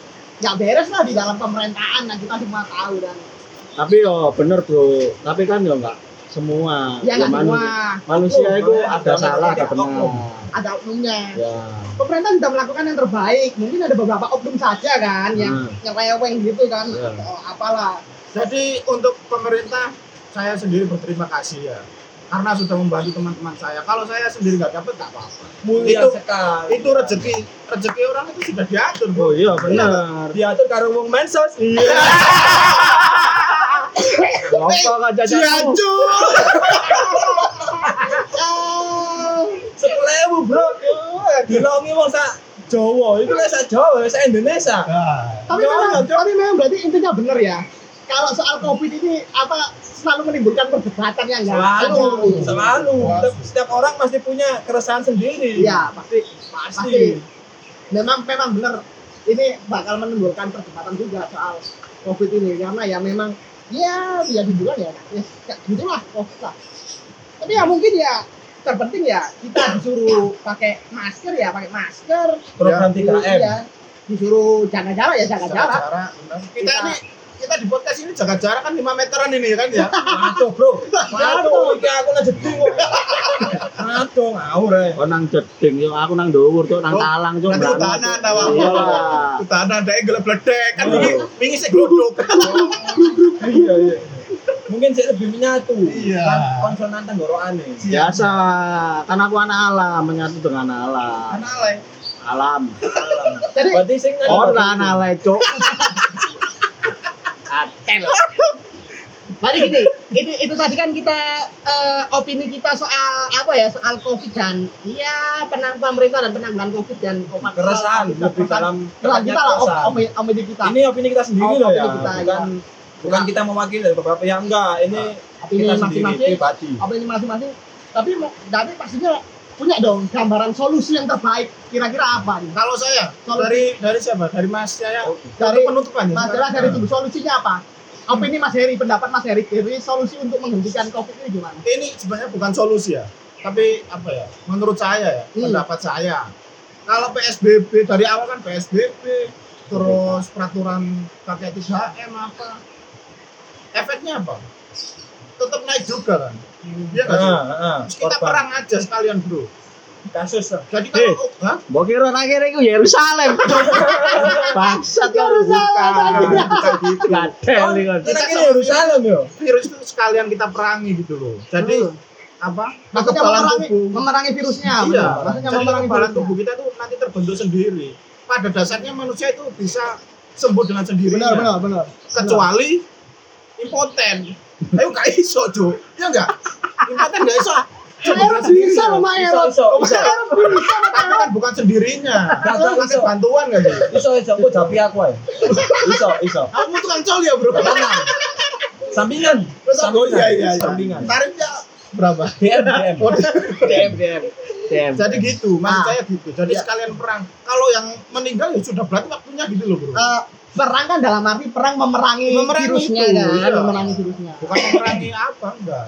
nggak beres lah di dalam pemerintahan. Dan kita semua tahu dan tapi yo bener bro. Tapi kan yo enggak semua ya nggak manu- semua manusia itu ada salah ada benar ada oknumnya ya pemerintah sudah melakukan yang terbaik mungkin ada beberapa oknum saja kan yang Hmm. yang reweng gitu kan Ya. atau apalah Jadi untuk pemerintah saya sendiri berterima kasih ya. Karena sudah membantu teman-teman saya. Kalau saya sendiri nggak dapat nggak apa-apa. Mulia Itu- sekali. Itu rezeki rezeki orang itu sudah diatur bro. oh iya benar diatur karo wong mensos. apa aja Diatur. Sepelewu, Bro. Dilongi wong sak Jawa, itu lek sak Jawa, sak Indonesia. tapi Ya, memang tapi memang berarti intinya benar ya kalau soal covid ini apa selalu menimbulkan perdebatan yang nggak Selalu, selalu. Setiap, setiap orang pasti punya keresahan sendiri. Iya pasti pasti. pasti memang memang benar ini bakal menimbulkan perdebatan juga soal covid ini karena ya memang ya ya dibilang ya. Ya ya gitulah covid lah. Tapi ya mungkin ya terpenting ya kita disuruh pakai masker ya pakai masker. Program 3M. ya disuruh jaga jarak ya jaga jarak. Jarak. Kita Kita- ini kita di podcast ini jaga jarak kan 5 meteran ini kan ya. Aduh, Bro. Aduh, iki aku nang jeding kok. Aduh, ngawur eh. oh nang jeding yo aku nang dhuwur tuh nang Oh, talang tuh Nanti berangkat. utanan awak. iya lah Utanan ada yang gelebledek kan Oh. ini wingi sik gluduk. Iya, iya. Mungkin saya lebih menyatu. Iya. Kan konsonan tenggorokane. biasa kan aku anak alam menyatu dengan alam Ana alay. alam jadi Berarti sing kan orang alay cok Tadi gini, itu, itu tadi kan kita eh, opini kita soal apa ya soal covid dan iya penang pemerintah dan penanggulangan covid dan obat keresahan lebih dalam keresahan kita lah op- opini, kita Ini opini kita sendiri Oh, loh ya. kita, Bukan bukan Ya. kita mewakili dari beberapa pihak enggak. Ini opini kita sendiri masing-masing pribadi. opini masing-masing tapi tapi pastinya punya dong gambaran solusi yang terbaik kira-kira apa nih Kalau saya Solusi. dari dari siapa? Dari Mas saya. dari penutupan ya. masalah dari itu solusinya apa opini Mas Heri pendapat Mas Heri jadi solusi untuk menghentikan covid ini gimana ini sebenarnya bukan solusi ya tapi apa ya menurut saya ya Hmm. pendapat saya kalau PSBB dari awal kan PSBB terus peraturan 3M apa efeknya apa tetap naik juga kan iya sih? Heeh, heeh. Terus kita Korban. perang aja sekalian bro kasus lah. jadi kalau Hah? Mbok kira nak kira iku Yerusalem. Bangsat karo Yerusalem. bukan gitu. Iki. Kita kira Yerusalem yo. virus itu sekalian kita perangi gitu loh jadi Hmm. apa maksudnya kekebalan memerangi tubuh memerangi virusnya iya maksudnya jadi memerangi kekebalan virusnya tubuh kita tuh nanti terbentuk sendiri pada dasarnya manusia itu bisa sembuh dengan sendirinya benar benar benar kecuali impoten ayo gak iso jo ya enggak impoten gak iso Sebenarnya bisa loh. Saya bisa tapi kan bukan sendirinya pakai iso. bantuan gak sih Iso iso aku japi aku ae. Iso, iso. kamu tukang col ya bro. Sampingan. oh iya iya iya Sampingan. tarifnya berapa DM DM. DM DM. DM. jadi gitu maksud Ah. saya gitu jadi Iya. sekalian perang kalau yang meninggal ya sudah berarti waktunya gitu loh bro Eh, perang kan dalam arti perang memerangi, Memerangi virusnya itu, kan iya. memerangi virusnya bukan memerangi apa enggak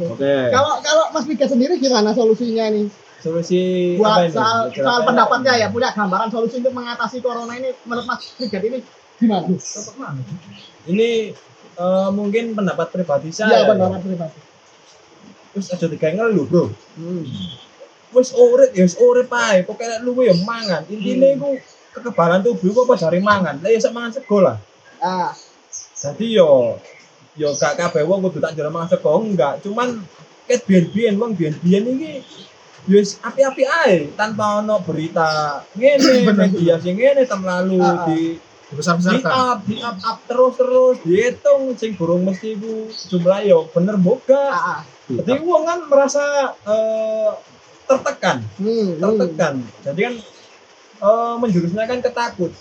Oke. kalau kalau Mas Mika sendiri gimana solusinya nih solusi buat apa ini? soal, soal pendapatnya ini? ya punya gambaran solusi untuk mengatasi corona ini menurut Mas Frigat ini gimana? Ini eh, mungkin pendapat pribadi Iya saya. pendapat pribadi. Terus aja digawe ngeluh, Bro. Hmm. Wis urip ya wis urip ae, pokoke luwe ya mangan. Intine Hmm. iku kekebalan tubuh kok apa dari mangan. Lah ya sak mangan sego lah. Ah, Jadi yo yo gak kabeh wong kudu tak jero mangan sego enggak, cuman ket biyen-biyen wong biyen-biyen iki yo wis api-api ae tanpa ono berita ngene media sing ngene tam lalu Ah, ah. di di Dibesar-besarkan. up, di up, up terus terus dihitung sing burung mesti ku jumlah yo bener boga. ah, ah. Jadi wong kan merasa eh, tertekan, Hmm, hmm. tertekan. Jadi kan eh, menjurusnya kan ketakut.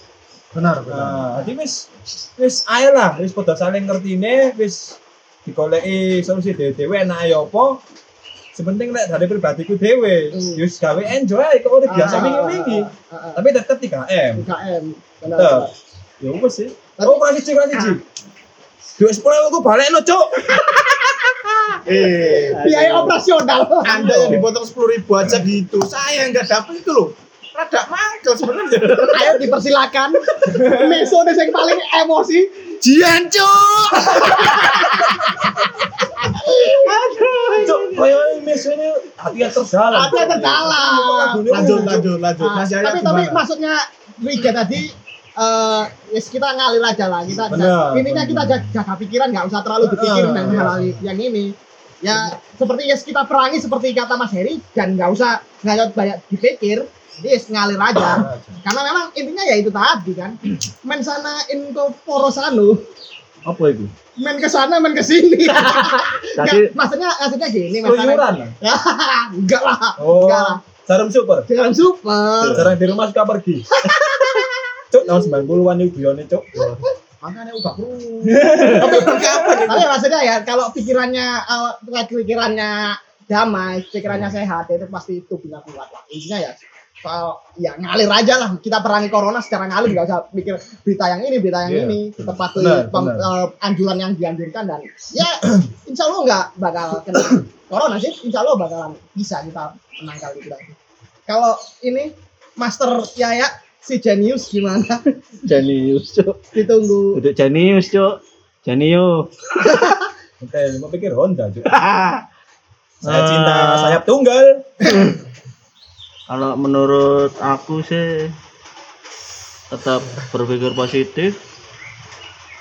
Benar, benar. Nah, jadi wis wis ayo lah, wis padha saling ngertine, wis digoleki solusi dhewe-dhewe enak ya apa. Sepenting lek dari pribadiku dhewe, Hmm. ya wis gawe enjoy kok urip biasa Ah, wingi-wingi. ah, ah, ah. Tapi tetep 3M. 3M. Benar. Ya wis sih. Tapi- Oh, kelas siji, kelas siji. Duit sepuluh aku balik no, Cuk. Eh, Biaya operasional. Anda yang dipotong sepuluh ribu aja gitu, saya nggak dapet itu loh. Rada mangkel sebenarnya. Ayo dipersilakan. Meso deh yang paling emosi. Jian cuk. Koyo meso ini hati yang terdalam. Hati yang terdalam. Lanjut, lanjut, lanjut. Ah, Mas Yaya tapi tapi maksudnya Riga tadi eh yes, kita ngalir aja lah kita Benar, intinya kita jaga, jaga pikiran nggak usah terlalu dipikirin Ah, dengan iya. hal yang ini ya seperti yes kita perangi seperti kata Mas Heri dan nggak usah nggak banyak dipikir jadi ngalir aja karena memang intinya ya itu tadi kan men sana info porosano Apa itu? men ke sana men ke sini Nggak, maksudnya maksudnya gini Keluyuran. ya enggak lah Oh, enggak lah jarum super. jangan super Jarang di rumah suka pergi. Cuk, tahun 90-an itu guyone, Cuk. Makanya udah bro. tapi maksudnya ya kalau pikirannya uh, pikirannya damai pikirannya sehat itu pasti tubuhnya kuat lah intinya ya ya ngalir aja lah kita perangi corona secara ngalir nggak usah mikir berita yang ini berita yang Iya. ini tetap patuhi Benar, pem- benar. uh, anjuran yang dianjurkan dan ya insya Allah nggak bakal kena corona sih insya Allah bakalan bisa kita menangkal itu lagi kalau ini Master Yaya si Genius gimana jenius, Cuk. ditunggu Untuk jenius, Cuk. Jenio. Oke, mau pikir Honda, Cuk. Saya cinta sayap tunggal. Kalau menurut aku sih tetap berpikir positif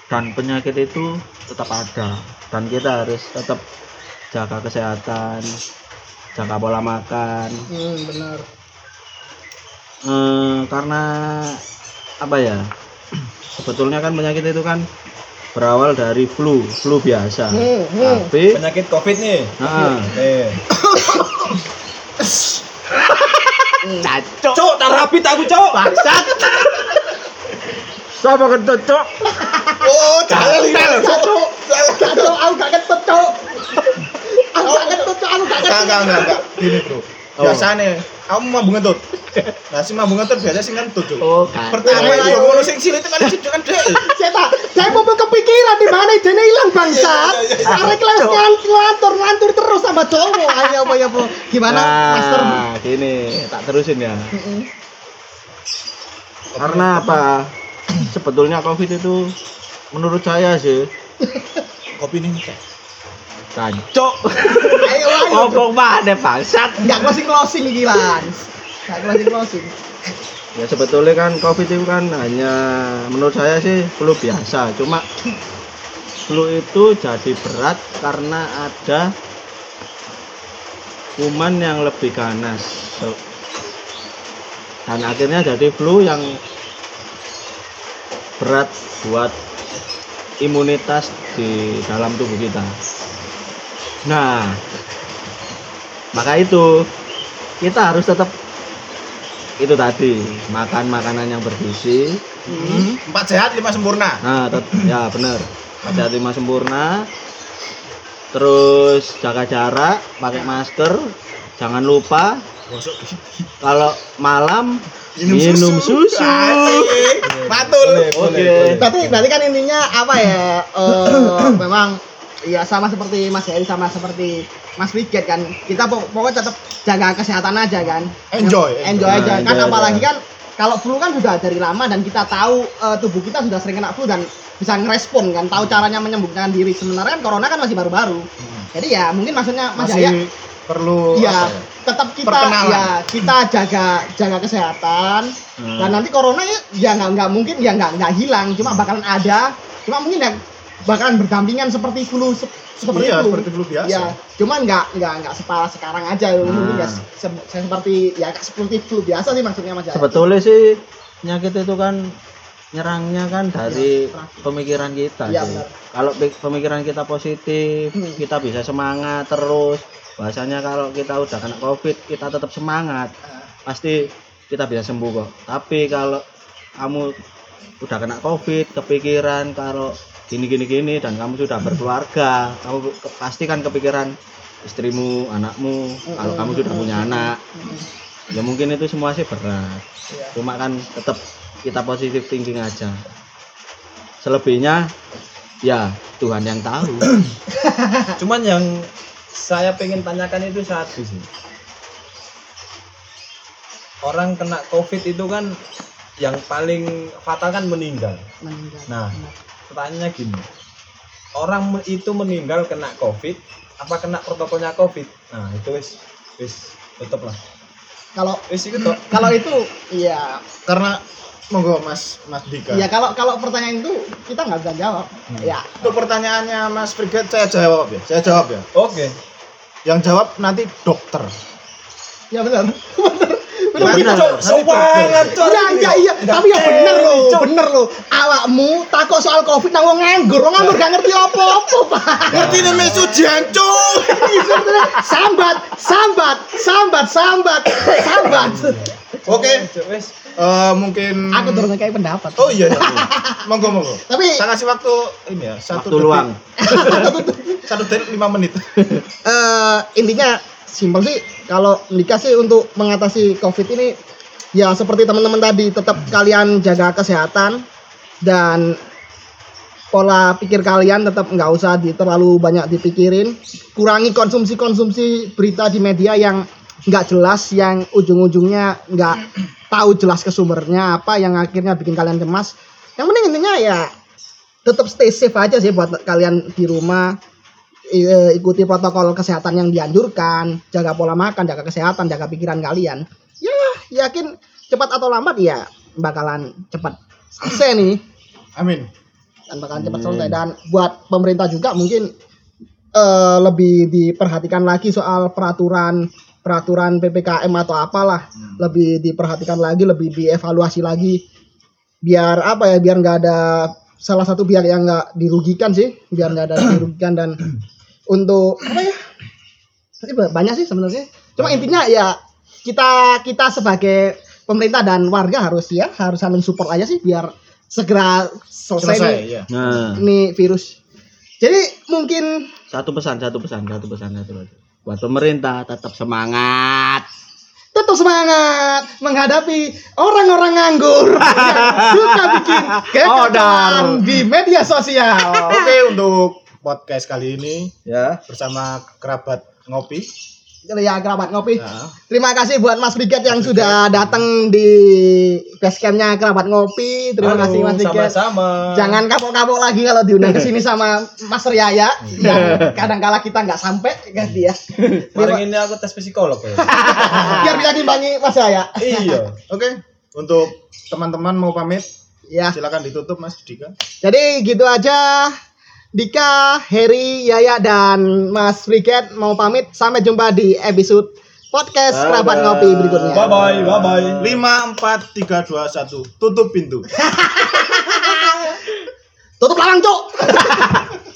dan penyakit itu tetap ada dan kita harus tetap jaga kesehatan, jaga pola makan. hmm, benar Eh, karena apa ya? Sebetulnya kan penyakit itu kan berawal dari flu, flu biasa. hmm, hmm. Tapi Penyakit Covid nih. Nah. Oke. cacok. Cuk, tak rapit aku, Cuk. bangsat Sama kentut, Cok. Oh, jangan lihat. Cok, cok, aku gak ketut, cok. Aku gak ketut, cok, aku gak ketut. enggak, enggak, enggak. Gini, Bro. Biasanya kamu mabung ngentut. Nah, si mabung ngentut biasa sing ngentut, Cuk. Oh, kan. Pertama itu ya ngono sing cilik itu kan situ kan dek. Saya tak, saya mau kepikiran di mana ijene hilang bangsat. Arek kelas ngelantur ngelantur terus sama cowok. Ayo apa ya, Bu? Gimana, Master? Nah, gini, tak terusin ya. Karena apa? Sebetulnya COVID itu menurut saya sih Kopi nih. Cacok. Ayo, ayo. Ngomong mana bangsat. Gak closing closing iki. Ya sebetulnya kan COVID itu kan hanya menurut saya sih flu biasa. Cuma flu itu jadi berat karena ada kuman yang lebih ganas. Dan akhirnya jadi flu yang berat buat imunitas di dalam tubuh kita. Nah, maka itu kita harus tetap itu tadi makan makanan yang bergizi. Empat sehat, lima sempurna. nah tet- ya benar ada lima sempurna. Terus jaga jarak pakai masker. Jangan lupa kalau malam minum, susu, Asik. Matul. oke Berarti berarti kan intinya apa ya? eh, memang ya sama seperti Mas Heri sama seperti Mas Wiget kan. Kita pok- pokoknya tetap jaga kesehatan aja kan. Enjoy, enjoy, enjoy. aja. Kan enjoy apalagi aja. kan kalau flu kan sudah dari lama dan kita tahu eh, tubuh kita sudah sering kena flu dan bisa ngerespon kan tahu caranya menyembuhkan diri. Sebenarnya kan corona kan masih baru-baru. Jadi ya mungkin maksudnya Mas Masih Yaya perlu Iya, apa ya? tetap kita Perkenalan. ya kita jaga jaga kesehatan. Hmm. dan nanti corona ya ya nggak nggak mungkin ya nggak nggak hilang. Cuma bakalan ada. Cuma mungkin ya bakalan berdampingan seperti flu se- seperti Iya, flu seperti flu biasa. ya cuman nggak nggak nggak separah sekarang aja mungkin ya Nah. se- se- seperti ya seperti flu biasa sih maksudnya mas sebetulnya sih penyakit itu kan nyerangnya kan dari Iya, pemikiran kita Iya, sih. Kalau pe- pemikiran kita positif, Hmm. kita bisa semangat terus. Bahasanya kalau kita udah kena covid, kita tetap semangat. Ah. Pasti kita bisa sembuh kok. Tapi kalau kamu udah kena covid, kepikiran kalau gini gini gini dan kamu sudah berkeluarga, kamu ke- pasti kan kepikiran istrimu, anakmu. Kalau kamu sudah punya anak, ya mungkin itu semua sih berat Iya. cuma kan tetap kita positif thinking aja selebihnya ya Tuhan yang tahu Cuman yang saya pengen tanyakan itu satu sih. Orang kena COVID itu kan yang paling fatal kan meninggal. Meninggal. Nah, pertanyaannya gini. Orang itu meninggal kena COVID, apa kena protokolnya COVID? Nah, itu wis wis tutup lah. kalau Wis itu kalau itu iya Karena monggo Mas Mas Dika. iya kalau kalau pertanyaan itu kita nggak bisa jawab Hmm. ya Untuk pertanyaannya Mas Friget saya jawab ya. Saya jawab ya. Oke. Yang jawab nanti dokter. ya benar Benar. Nanti dokter. Iya iya iya, tapi ya bener loh, bener loh. Awakmu takut soal covid nang wong nganggur, wong nganggur gak ngerti apa-apa, Pak. Ngerti nih mesu jancu. Sambat, sambat, sambat, sambat, sambat. Oke, eh, mungkin Aku turun kayak pendapat. Oh iya. iya. monggo monggo. Tapi Saya kasih waktu ini ya, satu waktu luang Satu detik lima menit. eh intinya simpel sih kalau dikasih untuk mengatasi covid ini ya seperti teman-teman tadi tetap kalian jaga kesehatan dan pola pikir kalian tetap nggak usah di, terlalu banyak dipikirin. Kurangi konsumsi-konsumsi berita di media yang nggak jelas yang ujung-ujungnya nggak tahu jelas ke sumbernya apa yang akhirnya bikin kalian cemas. Yang penting intinya ya tetap stay safe aja sih buat kalian di rumah ikuti protokol kesehatan yang dianjurkan, jaga pola makan, jaga kesehatan, jaga pikiran kalian. Ya, yakin cepat atau lambat ya bakalan cepat selesai nih. Amin. dan bakalan cepat selesai. Dan buat pemerintah juga mungkin eh, lebih diperhatikan lagi soal peraturan peraturan PPKM atau apalah. Lebih diperhatikan lagi lebih dievaluasi lagi. Biar apa ya biar nggak ada salah satu pihak yang nggak dirugikan sih. Biar nggak ada dirugikan dan untuk apa ya? Tapi ba- banyak sih sebenarnya. Cuma intinya ya kita kita sebagai pemerintah dan warga harus ya harus saling support aja sih biar segera selesai, Selesai nih, ya. nah. nih virus. Jadi mungkin satu pesan satu pesan satu pesan satu lagi buat pemerintah tetap semangat. tetap semangat menghadapi orang-orang nganggur. Yang suka bikin kekacauan di media sosial. Oke, untuk podcast kali ini ya bersama kerabat ngopi. Ya kerabat ngopi. Nah, Terima kasih buat Mas Brigat yang sudah datang di basecampnya kerabat ngopi. Terima Halo, kasih Mas Brigat. Sama-sama. Jangan kapok-kapok lagi kalau diundang ke sini sama Mas Riaya. Dan kadang kala kita nggak sampai kan dia. Kemarin ini aku tes psikolog ya. Biar bisa dimbangi Mas Riaya. iya. Oke, untuk teman-teman mau pamit, Ya. silakan ditutup Mas Dika. Jadi gitu aja. Dika, Heri, Yaya, dan Mas Briget mau pamit. Sampai jumpa di episode podcast Kerabat Ngopi berikutnya. Bye bye, bye bye. 5 4 3 2 1. Tutup pintu. Tutup larang, Cok.